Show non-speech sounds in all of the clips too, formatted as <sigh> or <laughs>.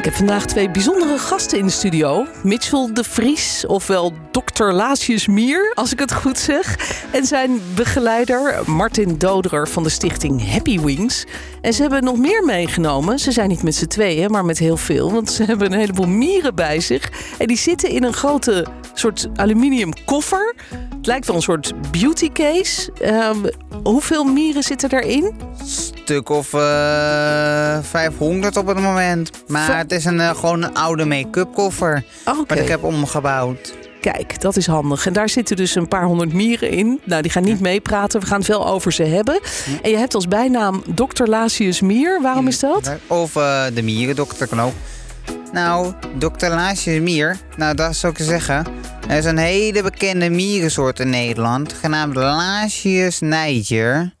Ik heb vandaag twee bijzondere gasten in de studio. Mitchell de Vries, ofwel Dr. Lasius Mier, als ik het goed zeg. En zijn begeleider Martin Doderer van de stichting Happy Wings. En ze hebben nog meer meegenomen. Ze zijn niet met z'n tweeën, maar met heel veel. Want ze hebben een heleboel mieren bij zich. En die zitten in een grote soort aluminium koffer. Het lijkt wel een soort beauty case. Ehm, hoeveel mieren zitten erin? Stuk of eh 500 op het moment. Maar het is een, eh, gewoon een oude make-up koffer. Wat ik heb omgebouwd. Kijk, dat is handig. En daar zitten dus een paar honderd mieren in. Nou, die gaan niet meepraten. We gaan veel over ze hebben. En je hebt als bijnaam Dr. Lasius Mier. Waarom is dat? Of eh, de mierendokter kan ook. Nou, Dr. Laasjes Mier, nou dat zou ik zeggen. Er is een hele bekende mierensoort in Nederland, genaamd Laasjes niger.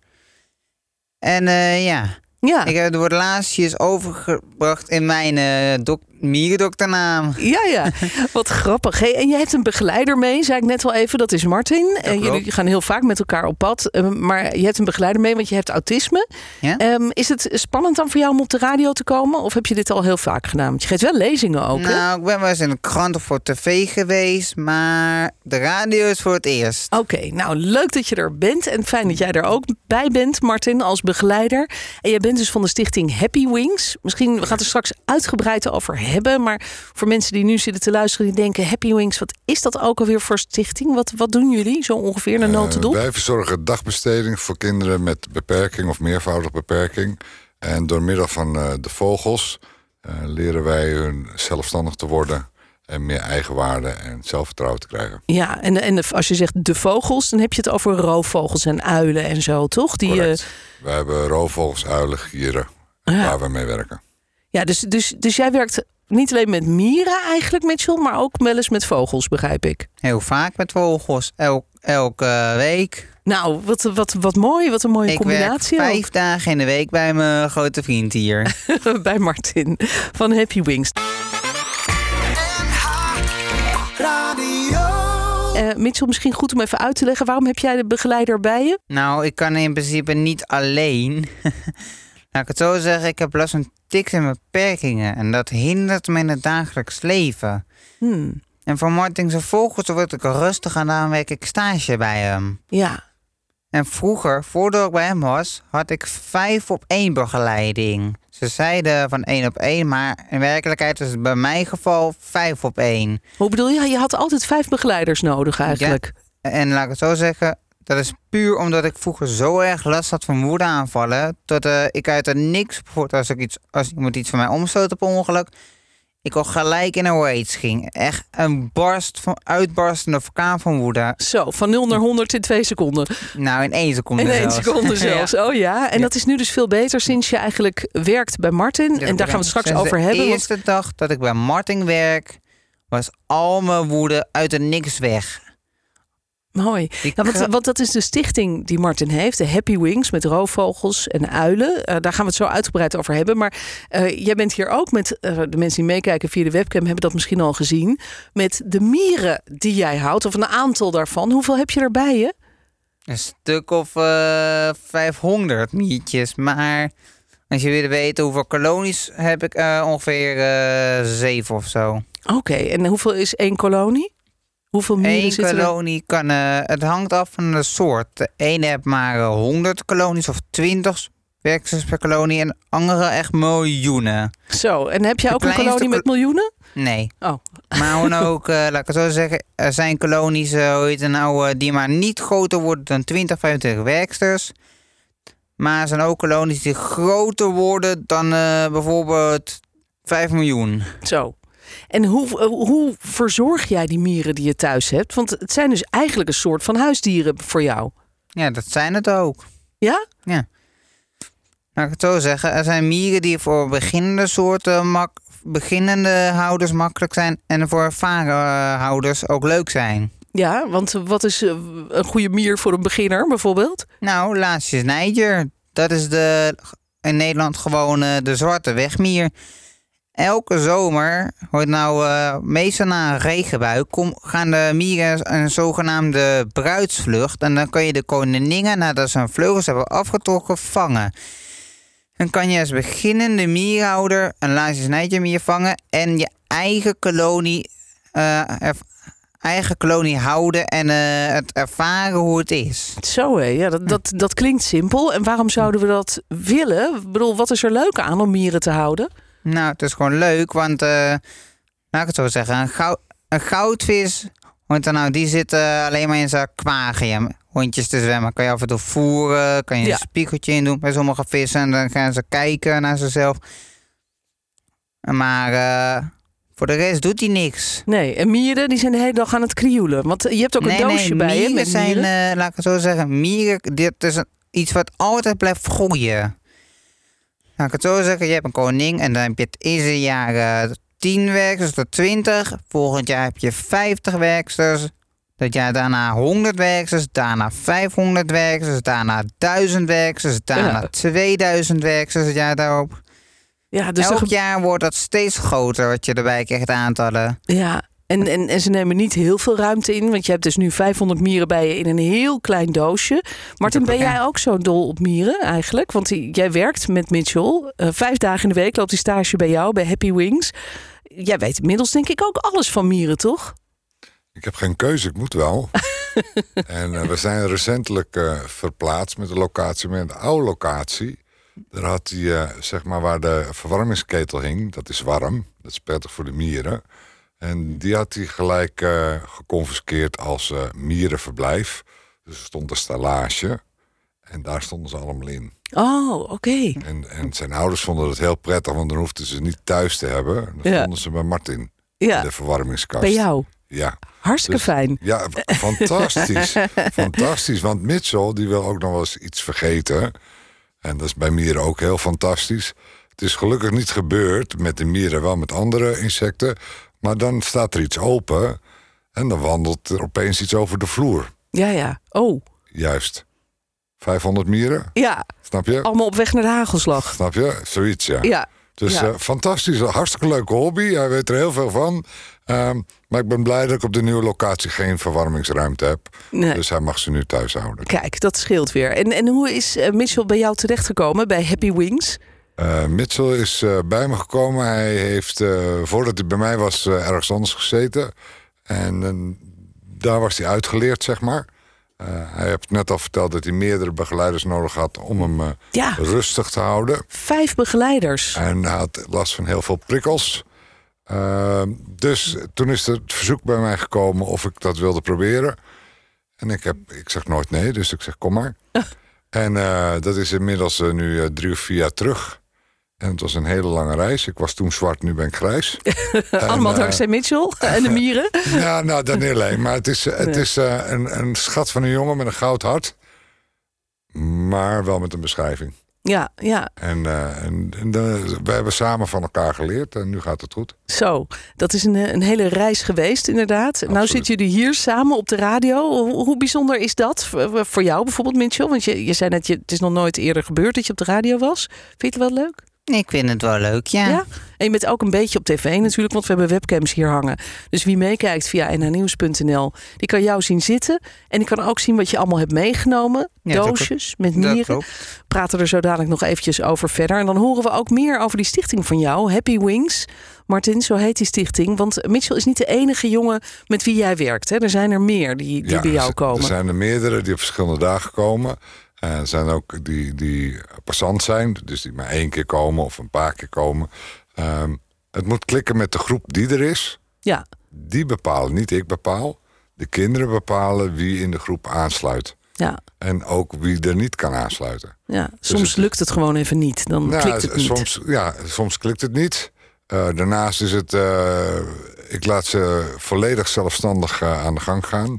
En eh, ja, Ja. ik heb het woord Laasjes overgebracht in mijn eh dok mierendokternaam. Ja, ja. <laughs> Wat grappig. Hey, en je hebt een begeleider mee, zei ik net wel even. Dat is Martin. En jullie gaan heel vaak met elkaar op pad. Eh, Maar je hebt een begeleider mee, want je hebt autisme. Ja? Ehm, is het spannend dan voor jou om op de radio te komen? Of heb je dit al heel vaak gedaan? Want je geeft wel lezingen ook, hè? Nou, ik ben wel eens in de krant of voor tv geweest, maar de radio is voor het eerst. Oké, nou leuk dat je er bent en fijn dat jij er ook bij bent, Martin, als begeleider. En jij bent dus van de stichting Happy Wings. Misschien het er straks uitgebreid over hebben, maar voor mensen die nu zitten te luisteren die denken Happy Wings, wat is dat ook alweer voor stichting? Wat, wat doen jullie zo ongeveer in een Eh, notendop? wij verzorgen dagbesteding voor kinderen met beperking of meervoudige beperking. En door middel van eh, de vogels eh, leren wij hun zelfstandig te worden en meer eigenwaarde en zelfvertrouwen te krijgen. Ja, en, en als je zegt de vogels, dan heb je het over roofvogels en uilen en zo, toch? Die, Correct. eh, Wij hebben roofvogels, uilen, gieren Ja. waar we mee werken. ja, dus, dus, dus jij werkt niet alleen met mieren eigenlijk, Mitchell, maar ook wel eens met vogels, begrijp ik. Heel vaak met vogels, elk, elke week. Nou, wat, wat, wat mooi, wat een mooie Ik werk combinatie ook. vijf dagen in de week bij mijn grote vriend hier. <laughs> bij Martin van Happy Wings. Eh Mitchell, misschien goed om even uit te leggen. Waarom heb jij de begeleider bij je? nou, ik kan in principe niet alleen. <laughs> Laat ik het zo zeggen, ik heb last van tics en beperkingen. En dat hindert me in het dagelijks leven. Hmm, En voor Martin zijn vogels word ik rustig en daarom werk ik stage bij hem. ja. En vroeger, voordat ik bij hem was, had ik vijf op één begeleiding. Ze zeiden van één op één, maar in werkelijkheid is het bij mijn geval vijf op één. Hoe bedoel je? Je had altijd vijf begeleiders nodig eigenlijk. En laat ik het zo zeggen, dat is puur omdat ik vroeger zo erg last had van woedeaanvallen. Dat eh, ik uit het niks, bijvoorbeeld als, ik iets, als iemand iets van mij omstoot op ongeluk, ik al gelijk in een rage ging. Echt een barst van, uitbarstende vulkaan van woede. Zo, van 0 naar 100 in twee seconden. Nou, in één seconde In één zelfs. seconde <laughs> Ja. zelfs. Oh ja. En Ja. dat is nu dus veel beter sinds je eigenlijk werkt bij Martin. Ja, en daar gaan we het straks over de hebben. want- eerste dag dat ik bij Martin werk, was al mijn woede uit het niks weg. Mooi. Ja, want, dat is de stichting die Martin heeft, de Happy Wings met roofvogels en uilen. Eh, daar gaan we het zo uitgebreid over hebben. Maar eh, jij bent hier ook met eh, de mensen die meekijken via de webcam, hebben dat misschien al gezien. Met de mieren die jij houdt, of een aantal daarvan. Hoeveel heb je erbij je? Een stuk of eh 500 mietjes. Maar als je wil weten hoeveel kolonies heb ik ongeveer zeven of zo. Oké, en hoeveel is één kolonie? Hoeveel mieren Eén zitten er? kolonie kan... eh, het hangt af van de soort. De ene heeft maar eh, 100 kolonies of 20 werksters per kolonie. En de andere echt miljoenen. Zo, en heb jij De ook een kolonie met miljoenen? Nee. Oh, Maar gewoon ook, <laughs> eh, laat ik het zo zeggen, er zijn kolonies eh, hoe heet het nou, eh, die maar niet groter worden dan 20, 25 werksters. Maar er zijn ook kolonies die groter worden dan eh, bijvoorbeeld 5 miljoen. zo. En hoe, eh, hoe verzorg jij die mieren die je thuis hebt? Want het zijn dus eigenlijk een soort van huisdieren voor jou. Ja, dat zijn het ook. Ja? Laat ik het zo zeggen, er zijn mieren die voor beginnende soorten mak beginnende houders makkelijk zijn en voor ervaren eh, houders ook leuk zijn. Ja, want wat is eh, een goede mier voor een beginner bijvoorbeeld? Nou, laatst is Niger. Dat is de, in Nederland gewoon de zwarte wegmier. Elke zomer, wordt nou eh, meestal na een regenbui, kom, gaan de mieren een zogenaamde bruidsvlucht. En dan kun je de koninginnen, nadat ze hun vleugels hebben afgetrokken, vangen. Dan kan je als beginnende mierhouder een laatste snijtje mier vangen en je eigen kolonie, eh, eigen kolonie houden en eh, het ervaren hoe het is. Zo hé, ja, dat, dat, dat klinkt simpel. En waarom zouden we dat willen? Ik bedoel, wat is er leuk aan om mieren te houden? Nou, het is gewoon leuk, want eh, laat ik het zo zeggen, een, een goudvis, want dan nou, die zit alleen maar in zijn aquarium. Hondjes te zwemmen, kan je af en toe voeren, kan je Ja. een spiegeltje in doen bij sommige vissen en dan gaan ze kijken naar zichzelf. Maar eh, voor de rest doet hij niks. Nee, en mieren die zijn de hele dag aan het krioelen. Want je hebt ook een doosje bij je mieren met zijn, mieren. eh, laat ik het zo zeggen, mieren, dit is iets wat altijd blijft groeien. Laat ik het zo zeggen, je hebt een koning en dan heb je het eerste jaar eh 10 werksters tot 20. Volgend jaar heb je 50 werksters. Dat jaar daarna 100 werksters, daarna 500 werksters, daarna 1000 werksters, daarna Ja. 2000 werksters het jaar daarop. Ja, dus Elk jaar wordt dat steeds groter wat je erbij krijgt aantallen. ja. En, en, en ze nemen niet heel veel ruimte in. Want je hebt dus nu 500 mieren bij je in een heel klein doosje. Martin, ben jij ook zo dol op mieren eigenlijk? Want jij werkt met Mitchell. Eh, vijf dagen in de week loopt die stage bij jou, bij Happy Wings. Jij weet inmiddels denk ik ook alles van mieren, toch? Ik heb geen keuze, ik moet wel. <laughs> en eh, we zijn recentelijk eh, verplaatst met de locatie, met de oude locatie. Daar had hij, zeg maar, waar de verwarmingsketel hing, dat is warm, dat is prettig voor de mieren. En die had hij gelijk eh, geconfiskeerd als eh, mierenverblijf. Dus er stond een stallage en daar stonden ze allemaal in. Oh, oké. En, en zijn ouders vonden het heel prettig, want dan hoefden ze niet thuis te hebben. Dan Ja. stonden ze bij Martin, in Ja, de verwarmingskast. bij jou. Ja. Hartstikke Dus- fijn. Ja, fantastisch. <laughs> fantastisch. Want Mitchell die wil ook nog wel eens iets vergeten. En dat is bij mieren ook heel fantastisch. Het is gelukkig niet gebeurd met de mieren, wel met andere insecten. Maar dan staat er iets open en dan wandelt er opeens iets over de vloer. Ja, ja. Oh, Juist. 500 mieren, ja. snap je? Allemaal op weg naar de hagelslag. Snap je? Zoiets, ja. Ja. Dus Ja. eh, fantastisch, hartstikke leuke hobby. Hij weet er heel veel van. Ehm, maar ik ben blij dat ik op de nieuwe locatie geen verwarmingsruimte heb. Nee. Dus hij mag ze nu thuis houden. Kijk, dat scheelt weer. En, en hoe is eh, Mitchell bij jou terechtgekomen bij Happy Wings? Eh, Mitchell is eh, bij me gekomen. Hij heeft, eh, voordat hij bij mij was, ergens anders gezeten. En daar was hij uitgeleerd, zeg maar. Hij heeft net al verteld dat hij meerdere begeleiders nodig had om hem Ja, rustig te houden. vijf begeleiders. En hij had last van heel veel prikkels. Dus toen is er het verzoek bij mij gekomen of ik dat wilde proberen. En ik, heb, ik zeg nooit nee, dus ik zeg kom maar. En eh, dat is inmiddels nu drie of vier jaar terug. En het was een hele lange reis. Ik was toen zwart, nu ben ik grijs. <laughs> Allemaal eh, dankzij Mitchell <laughs> en de mieren. <laughs> Ja, nou, dat niet alleen. Maar het is, eh, het Nee. is eh, een, een schat van een jongen met een goud hart. Maar wel met een beschrijving. Ja, ja, En, en, en de- we hebben samen van elkaar geleerd en nu gaat het goed. zo. Dat is een, een hele reis geweest, inderdaad. Nou Absoluut. zitten jullie hier samen op de radio. Hoe, hoe bijzonder is dat voor voor jou bijvoorbeeld, Mitchell? Want je, je zei net, je, het is nog nooit eerder gebeurd dat je op de radio was. Vind je het wel leuk? Ik vind het wel leuk, ja. Ja. En je bent ook een beetje op tv natuurlijk, want we hebben webcams hier hangen. Dus wie meekijkt via nhnieuws.nl, die kan jou zien zitten. En die kan ook zien wat je allemaal hebt meegenomen. Ja, dat Doosjes met klopt. praten er zo dadelijk nog eventjes over verder. En dan horen we ook meer over die stichting van jou, Happy Wings. Martin, zo heet die stichting. Want Mitchell is niet de enige jongen met wie jij werkt. Hè? Er zijn er meer die, die bij jou komen. Er zijn er meerdere die op verschillende dagen komen. En er zijn ook die, die passant zijn, dus die maar één keer komen of een paar keer komen. Ehm, het moet klikken met de groep die er is. Ja, Die bepalen, niet ik bepaal. De kinderen bepalen wie in de groep aansluit. ja, En ook wie er niet kan aansluiten. ja. Soms het- lukt het gewoon even niet. Dan Nou, klikt het niet. Soms, ja, soms klikt het niet. Eh, daarnaast is het, eh, ik laat ze volledig zelfstandig eh, aan de gang gaan.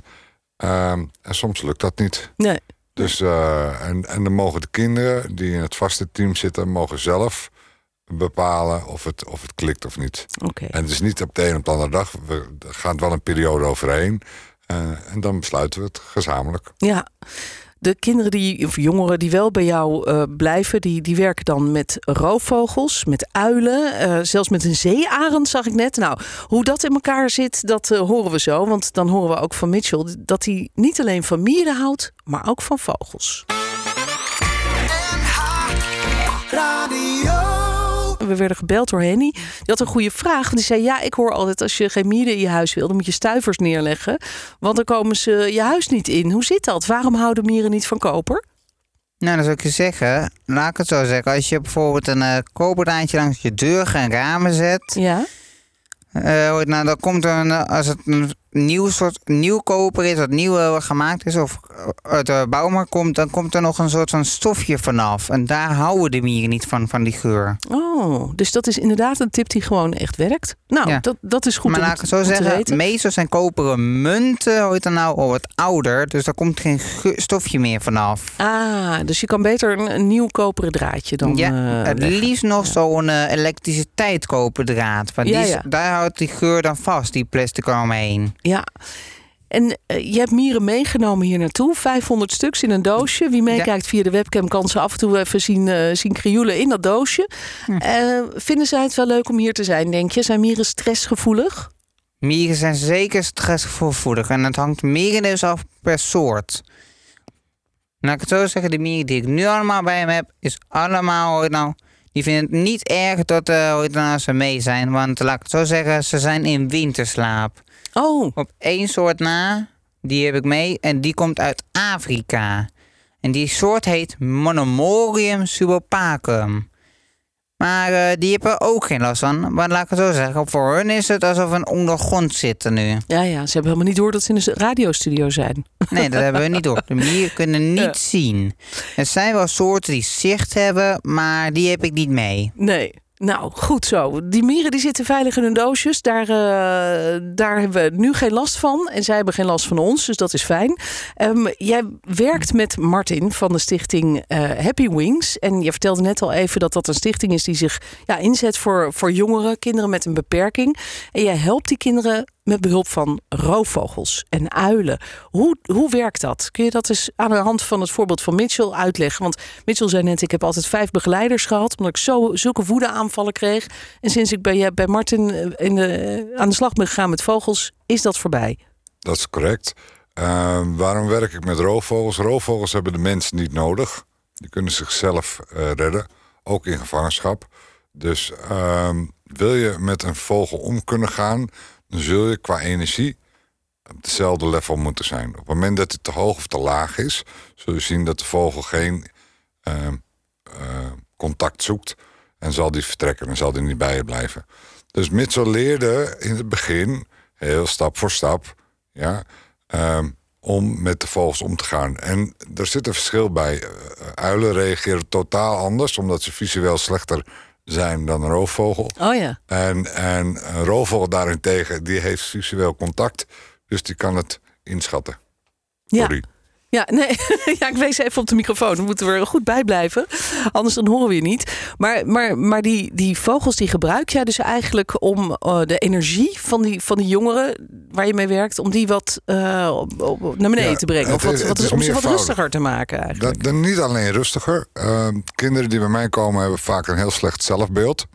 Ehm, en soms lukt dat niet. Nee, Dus, eh, en, en dan mogen de kinderen die in het vaste team zitten, mogen zelf bepalen of het, of het klikt of niet. oké. En het is niet op de een op de andere dag. We er gaat wel een periode overheen. Eh, en dan besluiten we het gezamenlijk. Ja. De kinderen die, of jongeren die wel bij jou eh, blijven, die, die werken dan met roofvogels, met uilen, eh, zelfs met een zeearend zag ik net. Nou, hoe dat in elkaar zit, dat eh, horen we zo. Want dan horen we ook van Mitchell dat hij niet alleen van mieren houdt, maar ook van vogels. We werden gebeld door Henny. Die had een goede vraag. Die zei: Ja, ik hoor altijd als je geen mieren in je huis wil, dan moet je stuivers neerleggen. Want dan komen ze je huis niet in. Hoe zit dat? Waarom houden mieren niet van koper? Nou, dan zou ik je zeggen, laat ik het zo zeggen. Als je bijvoorbeeld een uh, koperdraadje langs je deur en ramen zet. Ja. Uh, nou, dan komt er, een, als het een nieuw soort nieuw koper is, wat nieuw uh, gemaakt is, of uit de bouwmarkt komt, dan komt er nog een soort van stofje vanaf. En daar houden de mieren niet van, van die geur. Oh, dus dat is inderdaad een tip die gewoon echt werkt. Nou, Ja. dat, dat is goed maar om, laat ik het zo zeggen, meestal zijn koperen munten, hoort dan nou al wat ouder, dus daar komt geen stofje meer vanaf. Ah, dus je kan beter een, een nieuw koperen draadje dan. ja, eh, het liefst nog zo'n eh, elektriciteit koperdraad. Want die, ja. daar houdt die geur dan vast, die plastic eromheen. Ja. En eh, je hebt mieren meegenomen hier naartoe. 500 stuks in een doosje. Wie meekijkt via de webcam kan ze af en toe even zien, eh zien krioelen in dat doosje. Hm. Eh, vinden zij het wel leuk om hier te zijn, denk je? Zijn mieren stressgevoelig? Mieren zijn zeker stressgevoelig en het hangt merendeels af per soort. Laat ik het zo zeggen, de mieren die ik nu allemaal bij me heb, is allemaal, je nou, die vinden het niet erg dat hoor je nou, ze mee zijn. Want laat ik het zo zeggen, ze zijn in winterslaap. Oh, Op één soort na, die heb ik mee en die komt uit Afrika. En die soort heet Monomorium subopacum. Maar eh, die hebben ook geen last van. Maar laat ik het zo zeggen, voor hun is het alsof we een ondergrond zitten nu. ja, ja. Ze hebben helemaal niet door dat ze in een radiostudio zijn. Nee, dat hebben we niet door. <laughs> De mieren kunnen niet Ja. zien. Er zijn wel soorten die zicht hebben, maar die heb ik niet mee. Nee. Nou, goed zo. Die mieren die zitten veilig in hun doosjes. Daar, eh, daar hebben we nu geen last van. En zij hebben geen last van ons, dus dat is fijn. Ehm, jij werkt met Martin van de stichting eh, Happy Wings. En je vertelde net al even dat dat een stichting is die zich ja, inzet voor, voor jongeren, kinderen met een beperking. En jij helpt die kinderen met behulp van roofvogels en uilen. Hoe, hoe werkt dat? Kun je dat eens aan de hand van het voorbeeld van Mitchell uitleggen? Want Mitchell zei net, ik heb altijd vijf begeleiders gehad... omdat ik zo, zulke woedeaanvallen kreeg. En sinds ik bij, bij Martin eh, in de, aan de slag ben gegaan met vogels... is dat voorbij. Dat is correct. Eh, waarom werk ik met roofvogels? Roofvogels hebben de mens niet nodig. Die kunnen zichzelf eh, redden, ook in gevangenschap. Dus ehm, wil je met een vogel om kunnen gaan, dan zul je qua energie op hetzelfde level moeten zijn. Op het moment dat het te hoog of te laag is, zul je zien dat de vogel geen ehm, eh, contact zoekt en zal die vertrekken en zal die niet bij je blijven. Dus Mitchell leerde in het begin, heel stap voor stap, ja, ehm, om met de vogels om te gaan. En er zit een verschil bij. Eh, uilen reageren totaal anders, omdat ze visueel slechter zijn dan een roofvogel. Oh ja. En, en een roofvogel daarentegen, die heeft visueel contact, dus die kan het inschatten. Ja. Sorry. Ja, nee. <laughs> ja, ik wees even op de microfoon. Dan moeten we er goed bij blijven. Anders dan horen we je niet. Maar, maar, maar die, die vogels die gebruik jij dus eigenlijk om eh, de energie van die, van die jongeren waar je mee werkt, om die wat eh, op- op- naar beneden Ja, te brengen. Of wat, is- wat, is om ze wat rustiger te maken eigenlijk. Dat, niet alleen rustiger. Uh, kinderen die bij mij komen hebben vaak een heel slecht zelfbeeld.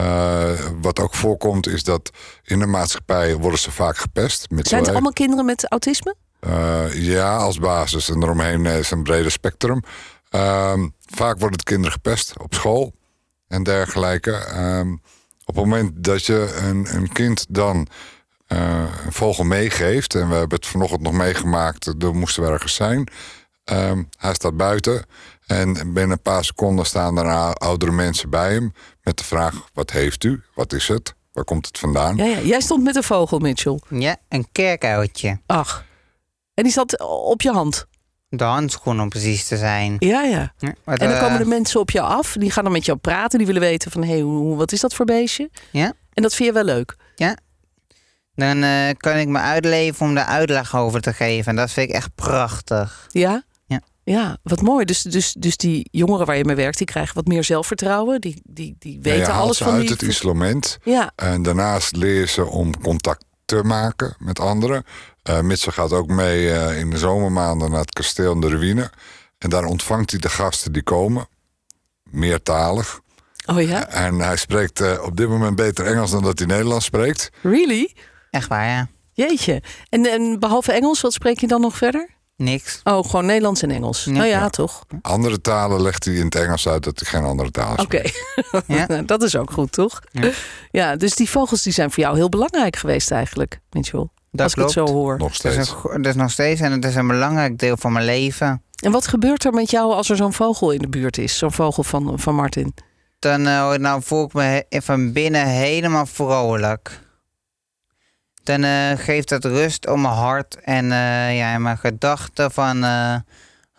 Uh, wat ook voorkomt is dat in de maatschappij worden ze vaak gepest. Met Zijn het allemaal kinderen met autisme? Uh, ja, als basis. En eromheen is een breder spectrum. Uh, vaak worden het kinderen gepest op school en dergelijke. Uh, op het moment dat je een, een kind dan uh, een vogel meegeeft... en we hebben het vanochtend nog meegemaakt, er moesten we ergens zijn... Um, hij staat buiten en binnen een paar seconden staan er oudere mensen bij hem... met de vraag, wat heeft u? Wat is het? Waar komt het vandaan? Ja, ja. Jij stond met een vogel, Mitchell. Ja, een kerkuiltje. Ach. En die zat op je hand? De handschoen om precies te zijn. Ja, ja. Ja, En dan komen de mensen op je af. Die gaan dan met jou praten. Die willen weten van, hé, hey, hoe- wat is dat voor beestje? Ja. En dat vind je wel leuk? Dan eh, kan ik me uitleven om de uitleg over te geven. En dat vind ik echt prachtig. Ja? Ja. Ja, wat mooi. Dus, dus, dus die jongeren waar je mee werkt, die krijgen wat meer zelfvertrouwen. Die, die, die Ja, weten je haalt alles ze van uit die... het isolement. Ja, En daarnaast leer je ze om contact te maken met anderen. Uh, Mitchell gaat ook mee uh, in de zomermaanden naar het kasteel in de ruïne. En daar ontvangt hij de gasten die komen. Meertalig. Oh ja? En hij spreekt uh, op dit moment beter Engels dan dat hij Nederlands spreekt. Really? Echt waar, ja. Jeetje. En, en behalve Engels, wat spreek je dan nog verder? Niks. Oh, gewoon Nederlands en Engels. Nou ja, Ja. toch? Andere talen legt hij in het Engels uit dat hij geen andere talen Oké. spreekt. <laughs> Ja. Nou, dat is ook goed, toch? Ja. Ja, dus die vogels die zijn voor jou heel belangrijk geweest eigenlijk, Mitchell. Dat als ik het zo hoor. Nog Het is, een, steeds. het is nog steeds en het is een belangrijk deel van mijn leven. En wat gebeurt er met jou als er zo'n vogel in de buurt is? Zo'n vogel van, van Martin. Dan eh, nou voel ik me he- van binnen helemaal vrolijk. Dan eh, geeft het rust om mijn hart en eh, ja, en mijn gedachten van...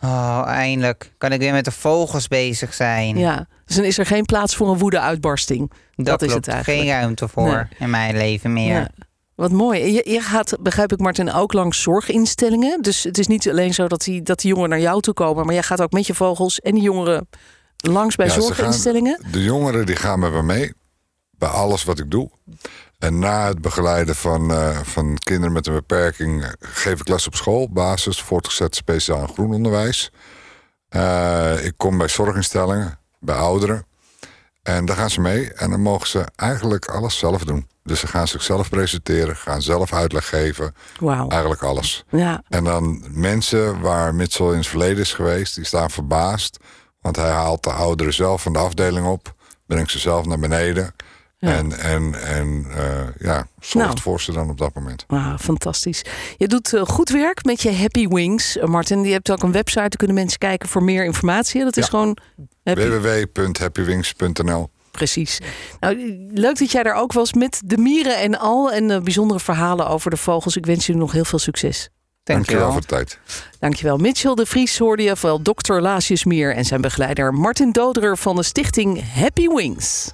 oh, eindelijk kan ik weer met de vogels bezig zijn. Ja. Dus dan is er geen plaats voor een woede-uitbarsting. dat is klopt. het eigenlijk. Geen ruimte voor Nee. in mijn leven meer. Ja. Wat mooi. Je, je gaat, begrijp ik Martin, ook langs zorginstellingen. Dus het is niet alleen zo dat die, dat die jongeren naar jou toe komen... maar jij gaat ook met je vogels en die jongeren langs bij Ja, zorginstellingen. gaan- de jongeren die gaan met me mee. Bij alles wat ik doe. En na het begeleiden van, eh, van kinderen met een beperking... eh, geef ik les op school. Basis, voortgezet speciaal en groen onderwijs. Eh, ik kom bij zorginstellingen, bij ouderen. En daar gaan ze mee. En dan mogen ze eigenlijk alles zelf doen. Dus ze gaan zichzelf presenteren, gaan zelf uitleg geven. Eigenlijk alles. Ja, En dan mensen waar Mitchell in het verleden is geweest, die staan verbaasd. Want hij haalt de ouderen zelf van de afdeling op, brengt ze zelf naar beneden. Ja. En, en, en eh, ja, zorgt Nou. voor ze dan op dat moment. Wauw, fantastisch. Je doet eh, goed werk met je Happy Wings, eh, Martin. Je hebt ook een website, daar kunnen mensen kijken voor meer informatie. Dat is Ja. gewoon... Happy, www.happywings.nl Precies. Nou, leuk dat jij daar ook was met de mieren en al. En bijzondere verhalen over de vogels. Ik wens jullie nog heel veel succes. Dankjewel Dankjewel. voor de tijd. Dankjewel. Mitchell de Vries hoorde je, ofwel dokter Laasjes Mier... en zijn begeleider Martin Doderer van de stichting Happy Wings.